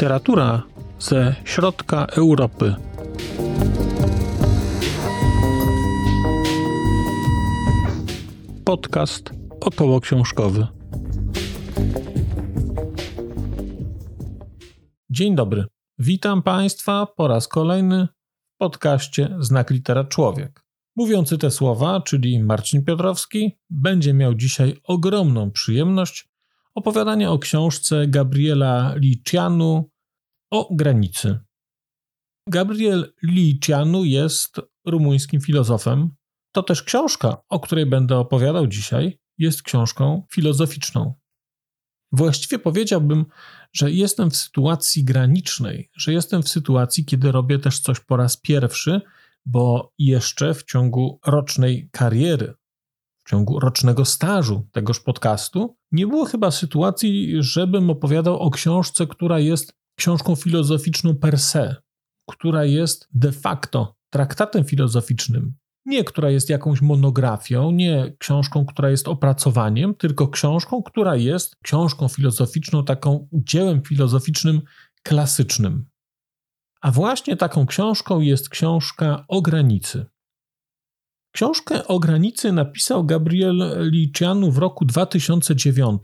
Literatura ze środka Europy. Podcast około książkowy. Dzień dobry. Witam Państwa po raz kolejny w podcaście Znak Litera Człowiek. Mówiący te słowa, czyli Marcin Piotrowski, będzie miał dzisiaj ogromną przyjemność opowiadania o książce Gabriela Licianu o granicy. Gabriel Licianu jest rumuńskim filozofem. To też książka, o której będę opowiadał dzisiaj, jest książką filozoficzną. Właściwie powiedziałbym, że jestem w sytuacji granicznej, że jestem w sytuacji, kiedy robię też coś po raz pierwszy, bo jeszcze w ciągu rocznej kariery w ciągu rocznego stażu tegoż podcastu, nie było chyba sytuacji, żebym opowiadał o książce, która jest książką filozoficzną per se, która jest de facto traktatem filozoficznym. Nie, która jest jakąś monografią, nie książką, która jest opracowaniem, tylko książką, która jest książką filozoficzną, taką dziełem filozoficznym klasycznym. A właśnie taką książką jest książka o granicy. Książkę o granicy napisał Gabriel Licianu w roku 2009,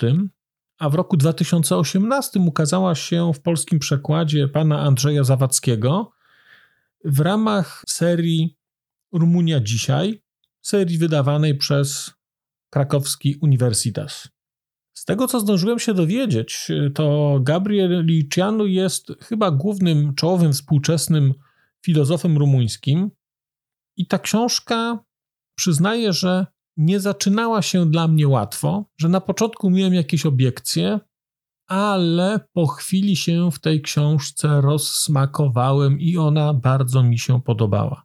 a w roku 2018 ukazała się w polskim przekładzie pana Andrzeja Zawadzkiego w ramach serii Rumunia Dzisiaj, serii wydawanej przez krakowski Uniwersytas. Z tego, co zdążyłem się dowiedzieć, to Gabriel Licianu jest chyba głównym czołowym współczesnym filozofem rumuńskim. I ta książka przyznaję, że nie zaczynała się dla mnie łatwo, że na początku miałem jakieś obiekcje, ale po chwili się w tej książce rozsmakowałem i ona bardzo mi się podobała.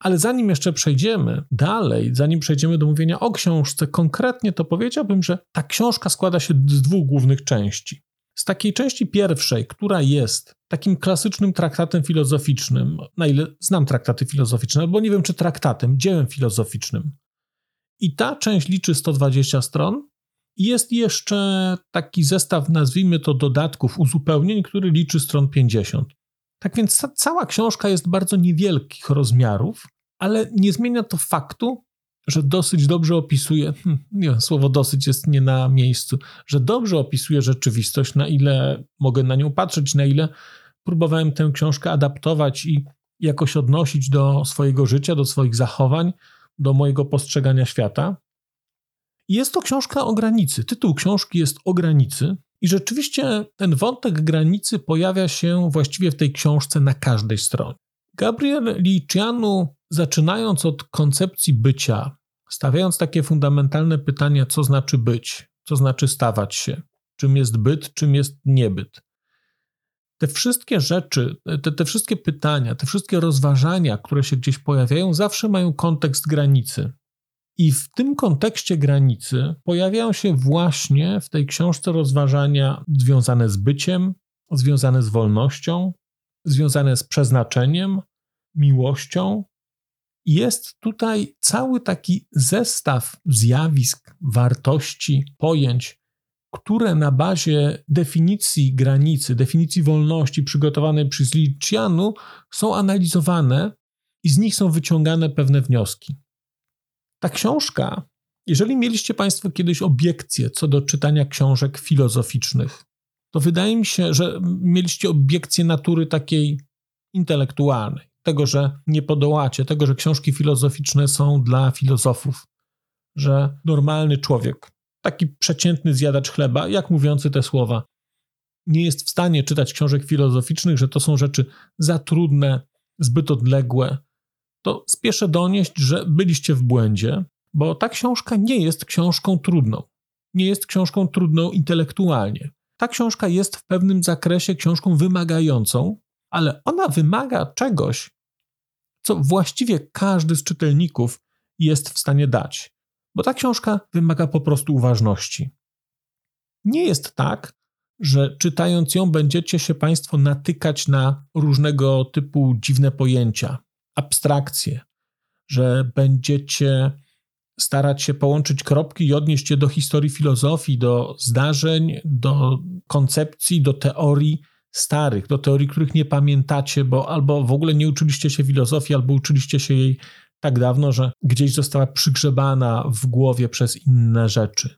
Ale zanim jeszcze przejdziemy dalej, zanim przejdziemy do mówienia o książce konkretnie, to powiedziałbym, że ta książka składa się z dwóch głównych części. Z takiej części pierwszej, która jest takim klasycznym traktatem filozoficznym, na ile znam traktaty filozoficzne, albo nie wiem czy traktatem, dziełem filozoficznym. I ta część liczy 120 stron. I jest jeszcze taki zestaw, nazwijmy to dodatków, uzupełnień, który liczy stron 50. Tak więc cała książka jest bardzo niewielkich rozmiarów, ale nie zmienia to faktu, że dosyć dobrze opisuje, hmm, nie słowo dosyć jest nie na miejscu, że dobrze opisuje rzeczywistość, na ile mogę na nią patrzeć, na ile próbowałem tę książkę adaptować i jakoś odnosić do swojego życia, do swoich zachowań, do mojego postrzegania świata. Jest to książka o granicy. Tytuł książki jest o granicy. I rzeczywiście ten wątek granicy pojawia się właściwie w tej książce na każdej stronie. Gabriel Licianu, zaczynając od koncepcji bycia, stawiając takie fundamentalne pytania, co znaczy być, co znaczy stawać się, czym jest byt, czym jest niebyt. Te wszystkie rzeczy, te, te wszystkie pytania, te wszystkie rozważania, które się gdzieś pojawiają, zawsze mają kontekst granicy. I w tym kontekście granicy pojawiają się właśnie w tej książce rozważania związane z byciem, związane z wolnością, związane z przeznaczeniem, miłością. Jest tutaj cały taki zestaw zjawisk, wartości, pojęć, które na bazie definicji granicy, definicji wolności przygotowanej przez Licianu są analizowane i z nich są wyciągane pewne wnioski. Ta książka, jeżeli mieliście Państwo kiedyś obiekcje co do czytania książek filozoficznych, to wydaje mi się, że mieliście obiekcje natury takiej intelektualnej, tego, że nie podołacie, tego, że książki filozoficzne są dla filozofów, że normalny człowiek, taki przeciętny zjadacz chleba, jak mówiący te słowa, nie jest w stanie czytać książek filozoficznych, że to są rzeczy za trudne, zbyt odległe, to spieszę donieść, że byliście w błędzie, bo ta książka nie jest książką trudną. Nie jest książką trudną intelektualnie. Ta książka jest w pewnym zakresie książką wymagającą, ale ona wymaga czegoś, co właściwie każdy z czytelników jest w stanie dać, bo ta książka wymaga po prostu uważności. Nie jest tak, że czytając ją będziecie się Państwo natykać na różnego typu dziwne pojęcia, abstrakcje, że będziecie starać się połączyć kropki i odnieść je do historii filozofii, do zdarzeń, do koncepcji, do teorii starych, do teorii, których nie pamiętacie, bo albo w ogóle nie uczyliście się filozofii, albo uczyliście się jej tak dawno, że gdzieś została przygrzebana w głowie przez inne rzeczy.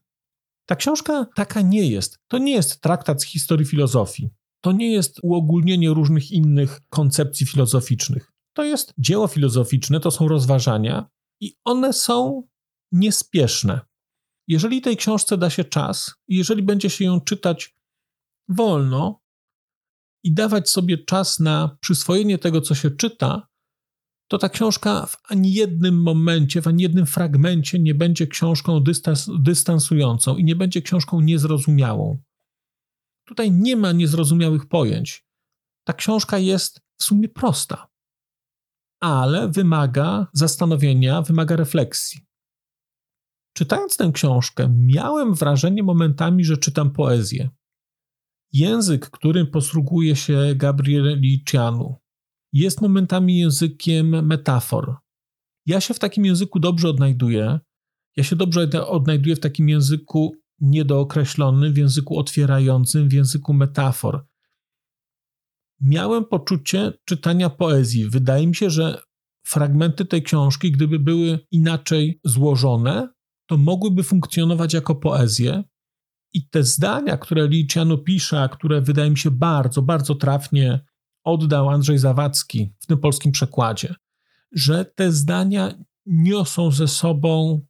Ta książka taka nie jest. To nie jest traktat z historii filozofii. To nie jest uogólnienie różnych innych koncepcji filozoficznych. To jest dzieło filozoficzne, to są rozważania i one są niespieszne. Jeżeli tej książce da się czas, jeżeli będzie się ją czytać wolno i dawać sobie czas na przyswojenie tego, co się czyta, to ta książka w ani jednym momencie, w ani jednym fragmencie nie będzie książką dystans, dystansującą i nie będzie książką niezrozumiałą. Tutaj nie ma niezrozumiałych pojęć. Ta książka jest w sumie prosta, ale wymaga zastanowienia, wymaga refleksji. Czytając tę książkę, miałem wrażenie momentami, że czytam poezję. Język, którym posługuje się Gabriel Licianu, jest momentami językiem metafor. Ja się w takim języku dobrze odnajduję. Ja się dobrze odnajduję w takim języku niedookreślonym, w języku otwierającym, w języku metafor. Miałem poczucie czytania poezji. Wydaje mi się, że fragmenty tej książki, gdyby były inaczej złożone, to mogłyby funkcjonować jako poezję. I te zdania, które Liciano pisze, a które wydaje mi się bardzo, bardzo trafnie oddał Andrzej Zawadzki w tym polskim przekładzie, że te zdania niosą ze sobą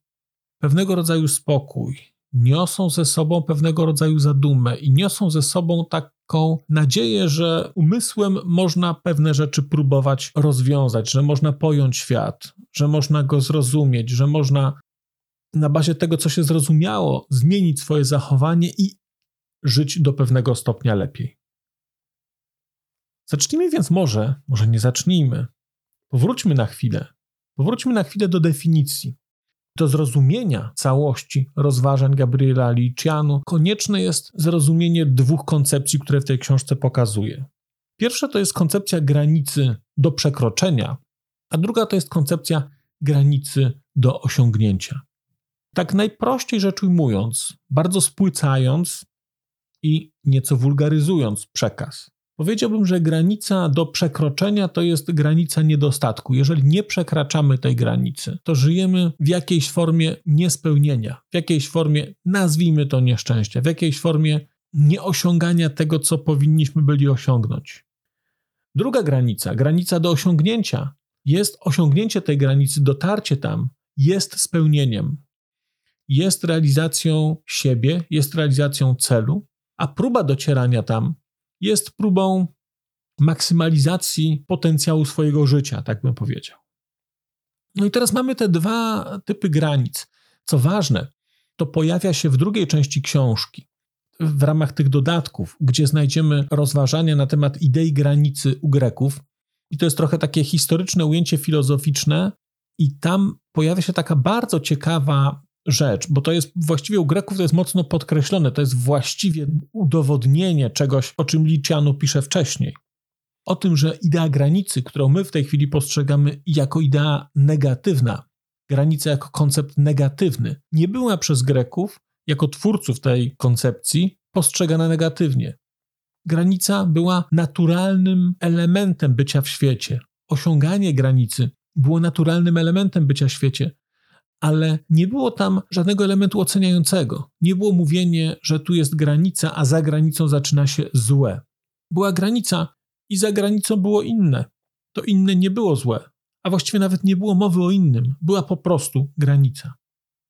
pewnego rodzaju spokój, niosą ze sobą pewnego rodzaju zadumę i niosą ze sobą taką nadzieję, że umysłem można pewne rzeczy próbować rozwiązać, że można pojąć świat, że można go zrozumieć, że można na bazie tego, co się zrozumiało, zmienić swoje zachowanie i żyć do pewnego stopnia lepiej. Zacznijmy więc może, może nie zacznijmy. Powróćmy na chwilę. Powróćmy na chwilę do definicji. Do zrozumienia całości rozważań Gabriela Liciano konieczne jest zrozumienie dwóch koncepcji, które w tej książce pokazuje. Pierwsza to jest koncepcja granicy do przekroczenia, a druga to jest koncepcja granicy do osiągnięcia. Tak najprościej rzecz ujmując, bardzo spłycając i nieco wulgaryzując przekaz. Powiedziałbym, że granica do przekroczenia to jest granica niedostatku. Jeżeli nie przekraczamy tej granicy, to żyjemy w jakiejś formie niespełnienia, w jakiejś formie, nazwijmy to nieszczęścia, w jakiejś formie nieosiągania tego, co powinniśmy byli osiągnąć. Druga granica, granica do osiągnięcia, jest osiągnięcie tej granicy, dotarcie tam, jest spełnieniem, jest realizacją siebie, jest realizacją celu, a próba docierania tam jest próbą maksymalizacji potencjału swojego życia, tak bym powiedział. No i teraz mamy te dwa typy granic. Co ważne, to pojawia się w drugiej części książki, w ramach tych dodatków, gdzie znajdziemy rozważania na temat idei granicy u Greków. I to jest trochę takie historyczne ujęcie filozoficzne, i tam pojawia się taka bardzo ciekawa rzecz, bo to jest właściwie u Greków to jest mocno podkreślone, to jest właściwie udowodnienie czegoś, o czym Liciano pisze wcześniej. O tym, że idea granicy, którą my w tej chwili postrzegamy jako idea negatywna, granica jako koncept negatywny, nie była przez Greków, jako twórców tej koncepcji, postrzegana negatywnie. Granica była naturalnym elementem bycia w świecie. Osiąganie granicy było naturalnym elementem bycia w świecie ale nie było tam żadnego elementu oceniającego. Nie było mówienie, że tu jest granica, a za granicą zaczyna się złe. Była granica i za granicą było inne. To inne nie było złe, a właściwie nawet nie było mowy o innym. Była po prostu granica.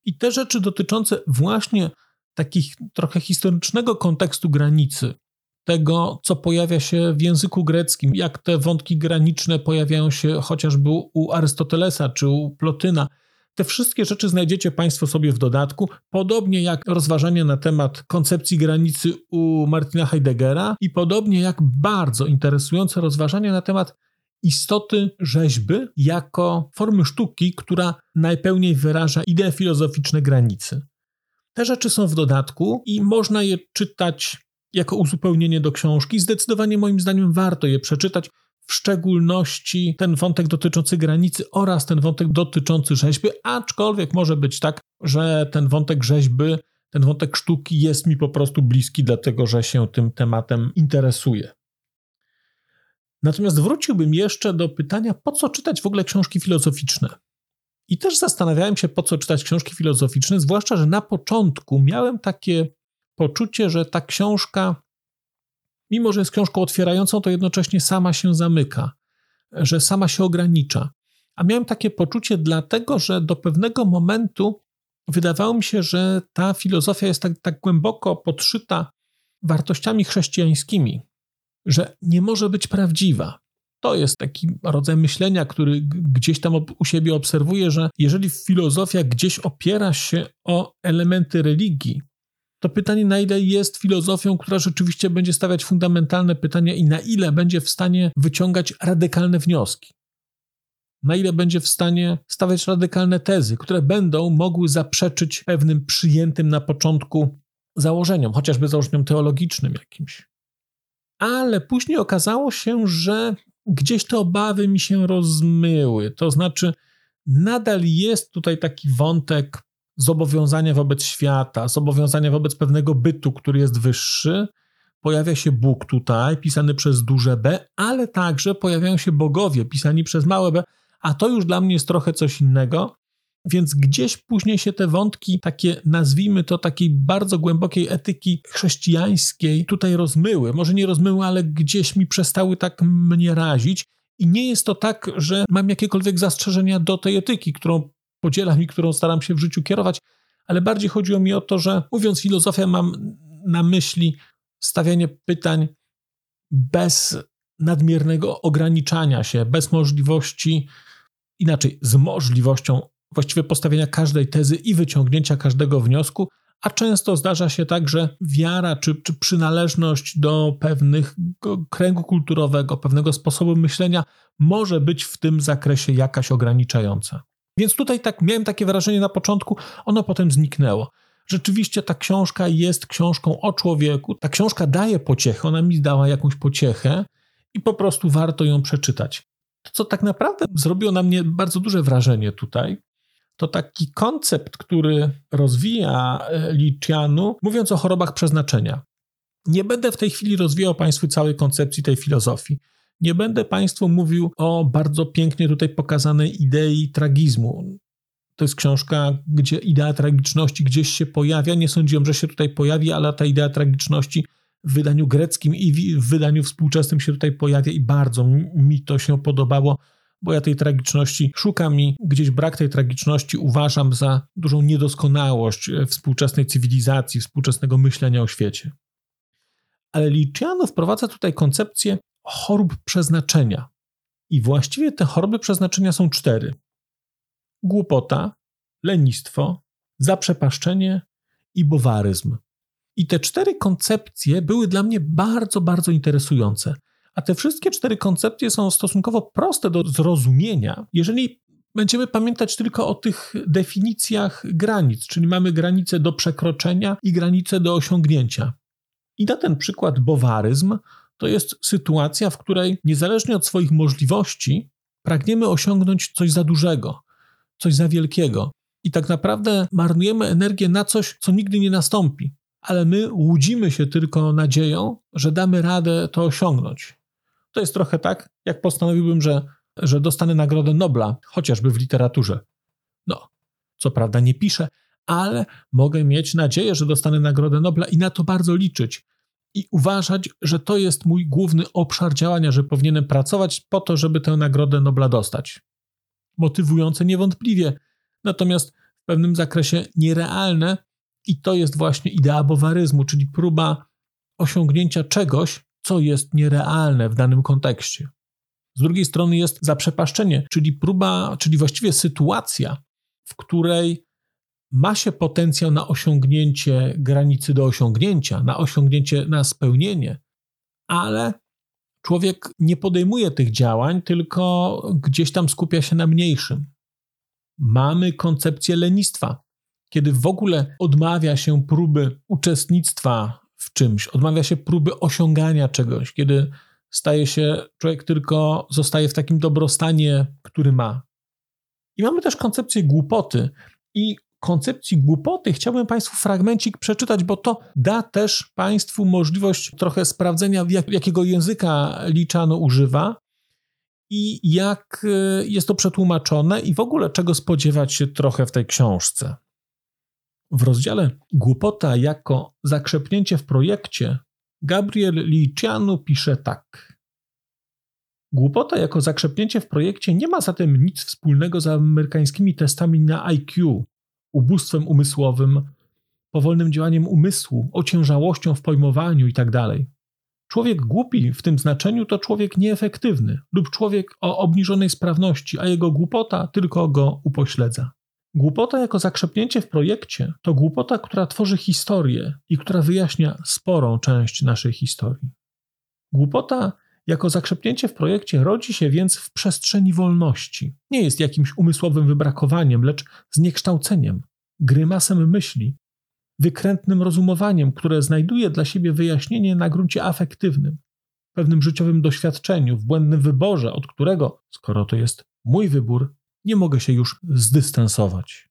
I te rzeczy dotyczące właśnie takich trochę historycznego kontekstu granicy, tego, co pojawia się w języku greckim, jak te wątki graniczne pojawiają się chociażby u Arystotelesa czy u Plotyna – te wszystkie rzeczy znajdziecie Państwo sobie w dodatku, podobnie jak rozważania na temat koncepcji granicy u Martina Heideggera i podobnie jak bardzo interesujące rozważania na temat istoty rzeźby jako formy sztuki, która najpełniej wyraża idee filozoficzne granicy. Te rzeczy są w dodatku i można je czytać jako uzupełnienie do książki. Zdecydowanie moim zdaniem warto je przeczytać, w szczególności ten wątek dotyczący granicy oraz ten wątek dotyczący rzeźby, aczkolwiek może być tak, że ten wątek rzeźby, ten wątek sztuki jest mi po prostu bliski, dlatego że się tym tematem interesuję. Natomiast wróciłbym jeszcze do pytania, po co czytać w ogóle książki filozoficzne? I też zastanawiałem się, po co czytać książki filozoficzne, zwłaszcza, że na początku miałem takie poczucie, że ta książka, mimo że jest książką otwierającą, to jednocześnie sama się zamyka, że sama się ogranicza. A miałem takie poczucie dlatego, że do pewnego momentu wydawało mi się, że ta filozofia jest tak, tak głęboko podszyta wartościami chrześcijańskimi, że nie może być prawdziwa. To jest taki rodzaj myślenia, który gdzieś tam u siebie obserwuję, że jeżeli filozofia gdzieś opiera się o elementy religii, to pytanie, na ile jest filozofią, która rzeczywiście będzie stawiać fundamentalne pytania i na ile będzie w stanie wyciągać radykalne wnioski. Na ile będzie w stanie stawiać radykalne tezy, które będą mogły zaprzeczyć pewnym przyjętym na początku założeniom, chociażby założeniom teologicznym jakimś. Ale później okazało się, że gdzieś te obawy mi się rozmyły. To znaczy, nadal jest tutaj taki wątek zobowiązania wobec świata, zobowiązania wobec pewnego bytu, który jest wyższy. Pojawia się Bóg tutaj, pisany przez duże B, ale także pojawiają się bogowie, pisani przez małe b, a to już dla mnie jest trochę coś innego. Więc gdzieś później się te wątki, takie nazwijmy to takiej bardzo głębokiej etyki chrześcijańskiej, tutaj rozmyły. Może nie rozmyły, ale gdzieś mi przestały tak mnie razić. I nie jest to tak, że mam jakiekolwiek zastrzeżenia do tej etyki, którą podzielam i którą staram się w życiu kierować, ale bardziej chodziło mi o to, że mówiąc filozofia, mam na myśli stawianie pytań bez nadmiernego ograniczania się, bez możliwości, inaczej, z możliwością właściwie postawienia każdej tezy i wyciągnięcia każdego wniosku, a często zdarza się tak, że wiara czy, czy przynależność do pewnych kręgu kulturowego, pewnego sposobu myślenia może być w tym zakresie jakaś ograniczająca. Więc tutaj tak miałem takie wrażenie na początku, ono potem zniknęło. Rzeczywiście ta książka jest książką o człowieku. Ta książka daje pociechę, ona mi dała jakąś pociechę i po prostu warto ją przeczytać. To, co tak naprawdę zrobiło na mnie bardzo duże wrażenie tutaj, to taki koncept, który rozwija e, Licianu, mówiąc o chorobach przeznaczenia. Nie będę w tej chwili rozwijał Państwu całej koncepcji tej filozofii. Nie będę Państwu mówił o bardzo pięknie tutaj pokazanej idei tragizmu. To jest książka, gdzie idea tragiczności gdzieś się pojawia. Nie sądziłem, że się tutaj pojawi, ale ta idea tragiczności w wydaniu greckim i w wydaniu współczesnym się tutaj pojawia i bardzo mi to się podobało bo ja tej tragiczności szukam i gdzieś brak tej tragiczności uważam za dużą niedoskonałość e, współczesnej cywilizacji, współczesnego myślenia o świecie. Ale Liciano wprowadza tutaj koncepcję chorób przeznaczenia. I właściwie te choroby przeznaczenia są cztery: głupota, lenistwo, zaprzepaszczenie i bowaryzm. I te cztery koncepcje były dla mnie bardzo, bardzo interesujące. A te wszystkie cztery koncepcje są stosunkowo proste do zrozumienia, jeżeli będziemy pamiętać tylko o tych definicjach granic, czyli mamy granicę do przekroczenia i granicę do osiągnięcia. I na ten przykład bowaryzm to jest sytuacja, w której niezależnie od swoich możliwości pragniemy osiągnąć coś za dużego, coś za wielkiego. I tak naprawdę marnujemy energię na coś, co nigdy nie nastąpi, ale my łudzimy się tylko nadzieją, że damy radę to osiągnąć. To jest trochę tak, jak postanowiłbym, że, że dostanę Nagrodę Nobla, chociażby w literaturze. No, co prawda nie piszę, ale mogę mieć nadzieję, że dostanę Nagrodę Nobla i na to bardzo liczyć. I uważać, że to jest mój główny obszar działania, że powinienem pracować po to, żeby tę Nagrodę Nobla dostać. Motywujące niewątpliwie, natomiast w pewnym zakresie nierealne, i to jest właśnie idea bowaryzmu, czyli próba osiągnięcia czegoś, co jest nierealne w danym kontekście. Z drugiej strony jest zaprzepaszczenie, czyli próba, czyli właściwie sytuacja, w której ma się potencjał na osiągnięcie granicy do osiągnięcia, na osiągnięcie, na spełnienie, ale człowiek nie podejmuje tych działań, tylko gdzieś tam skupia się na mniejszym. Mamy koncepcję lenistwa, kiedy w ogóle odmawia się próby uczestnictwa w czymś, odmawia się próby osiągania czegoś, kiedy staje się, człowiek tylko zostaje w takim dobrostanie, który ma. I mamy też koncepcję głupoty. I koncepcji głupoty chciałbym Państwu fragmencik przeczytać, bo to da też Państwu możliwość trochę sprawdzenia, jak, jakiego języka Liczano używa i jak e, jest to przetłumaczone i w ogóle czego spodziewać się trochę w tej książce. W rozdziale Głupota jako zakrzepnięcie w projekcie Gabriel Licianu pisze tak. Głupota jako zakrzepnięcie w projekcie nie ma zatem nic wspólnego z amerykańskimi testami na IQ, ubóstwem umysłowym, powolnym działaniem umysłu, ociężałością w pojmowaniu itd. Tak człowiek głupi w tym znaczeniu to człowiek nieefektywny lub człowiek o obniżonej sprawności, a jego głupota tylko go upośledza. Głupota jako zakrzepnięcie w projekcie to głupota, która tworzy historię i która wyjaśnia sporą część naszej historii. Głupota jako zakrzepnięcie w projekcie rodzi się więc w przestrzeni wolności. Nie jest jakimś umysłowym wybrakowaniem, lecz zniekształceniem, grymasem myśli, wykrętnym rozumowaniem, które znajduje dla siebie wyjaśnienie na gruncie afektywnym, pewnym życiowym doświadczeniu, w błędnym wyborze, od którego, skoro to jest mój wybór, nie mogę się już zdystansować.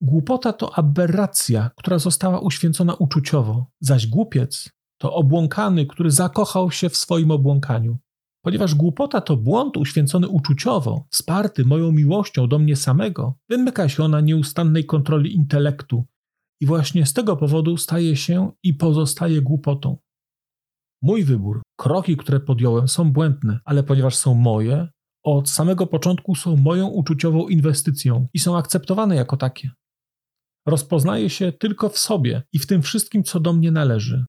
Głupota to aberracja, która została uświęcona uczuciowo, zaś głupiec to obłąkany, który zakochał się w swoim obłąkaniu. Ponieważ głupota to błąd uświęcony uczuciowo, wsparty moją miłością do mnie samego, wymyka się ona nieustannej kontroli intelektu i właśnie z tego powodu staje się i pozostaje głupotą. Mój wybór, kroki, które podjąłem, są błędne, ale ponieważ są moje, od samego początku są moją uczuciową inwestycją i są akceptowane jako takie. Rozpoznaję się tylko w sobie i w tym wszystkim, co do mnie należy.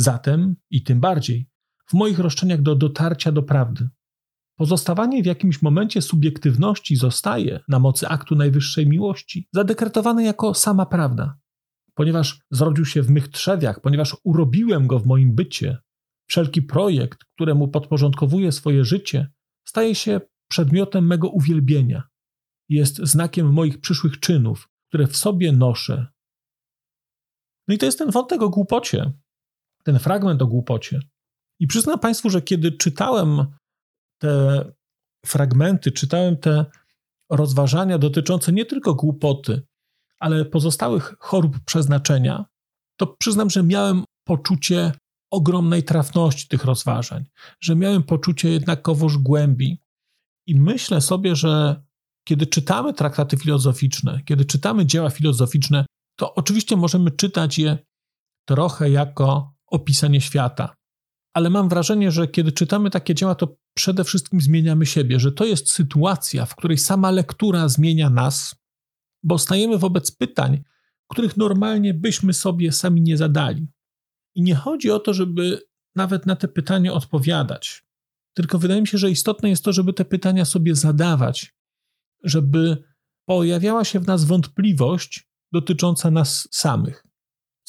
Zatem, i tym bardziej, w moich roszczeniach do dotarcia do prawdy. Pozostawanie w jakimś momencie subiektywności zostaje, na mocy aktu najwyższej miłości, zadekretowane jako sama prawda. Ponieważ zrodził się w mych trzewiach, ponieważ urobiłem go w moim bycie, wszelki projekt, któremu podporządkowuję swoje życie, staje się przedmiotem mego uwielbienia. Jest znakiem moich przyszłych czynów, które w sobie noszę. No i to jest ten wątek o głupocie, ten fragment o głupocie. I przyznam Państwu, że kiedy czytałem te fragmenty, czytałem te rozważania dotyczące nie tylko głupoty, ale pozostałych chorób przeznaczenia, to przyznam, że miałem poczucie ogromnej trafności tych rozważań, że miałem poczucie jednakowoż głębi. I myślę sobie, że kiedy czytamy traktaty filozoficzne, kiedy czytamy dzieła filozoficzne, to oczywiście możemy czytać je trochę jako opisanie świata. Ale mam wrażenie, że kiedy czytamy takie dzieła, to przede wszystkim zmieniamy siebie, że to jest sytuacja, w której sama lektura zmienia nas, bo stajemy wobec pytań, których normalnie byśmy sobie sami nie zadali. I nie chodzi o to, żeby nawet na te pytania odpowiadać, tylko wydaje mi się, że istotne jest to, żeby te pytania sobie zadawać, żeby pojawiała się w nas wątpliwość dotycząca nas samych.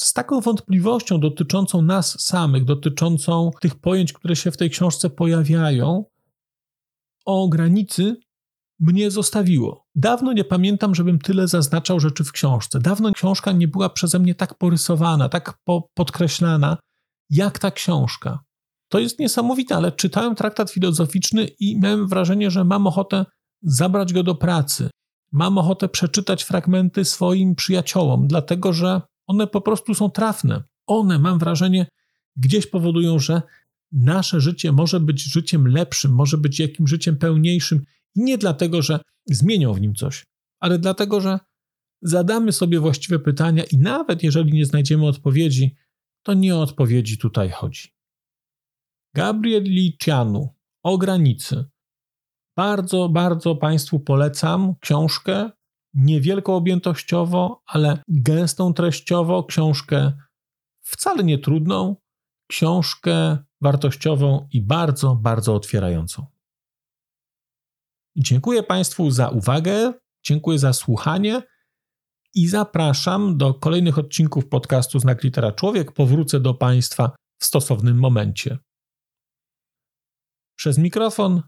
Z taką wątpliwością dotyczącą nas samych, dotyczącą tych pojęć, które się w tej książce pojawiają, o granicy mnie zostawiło. Dawno nie pamiętam, żebym tyle zaznaczał rzeczy w książce. Dawno książka nie była przeze mnie tak porysowana, tak po podkreślana, jak ta książka. To jest niesamowite, ale czytałem traktat filozoficzny i miałem wrażenie, że mam ochotę zabrać go do pracy. Mam ochotę przeczytać fragmenty swoim przyjaciołom, dlatego że one po prostu są trafne. One, mam wrażenie, gdzieś powodują, że nasze życie może być życiem lepszym, może być jakimś życiem pełniejszym nie dlatego, że zmienią w nim coś, ale dlatego, że zadamy sobie właściwe pytania i nawet jeżeli nie znajdziemy odpowiedzi, to nie o odpowiedzi tutaj chodzi. Gabriel Licianu o granicy. Bardzo, bardzo Państwu polecam książkę, niewielką objętościowo, ale gęstą treściowo, książkę wcale nie trudną, książkę wartościową i bardzo, bardzo otwierającą. Dziękuję Państwu za uwagę, dziękuję za słuchanie i zapraszam do kolejnych odcinków podcastu Znak Litera Człowiek. Powrócę do Państwa w stosownym momencie. Przez mikrofon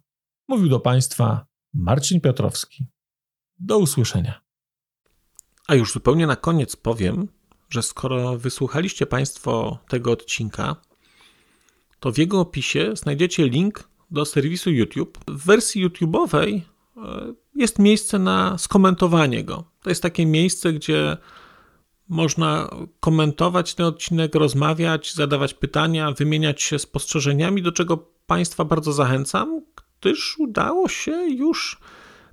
mówił do Państwa Marcin Piotrowski. Do usłyszenia. A już zupełnie na koniec powiem, że skoro wysłuchaliście Państwo tego odcinka, to w jego opisie znajdziecie link do serwisu YouTube. W wersji YouTube'owej jest miejsce na skomentowanie go. To jest takie miejsce, gdzie można komentować ten odcinek, rozmawiać, zadawać pytania, wymieniać się spostrzeżeniami, do czego Państwa bardzo zachęcam, gdyż udało się już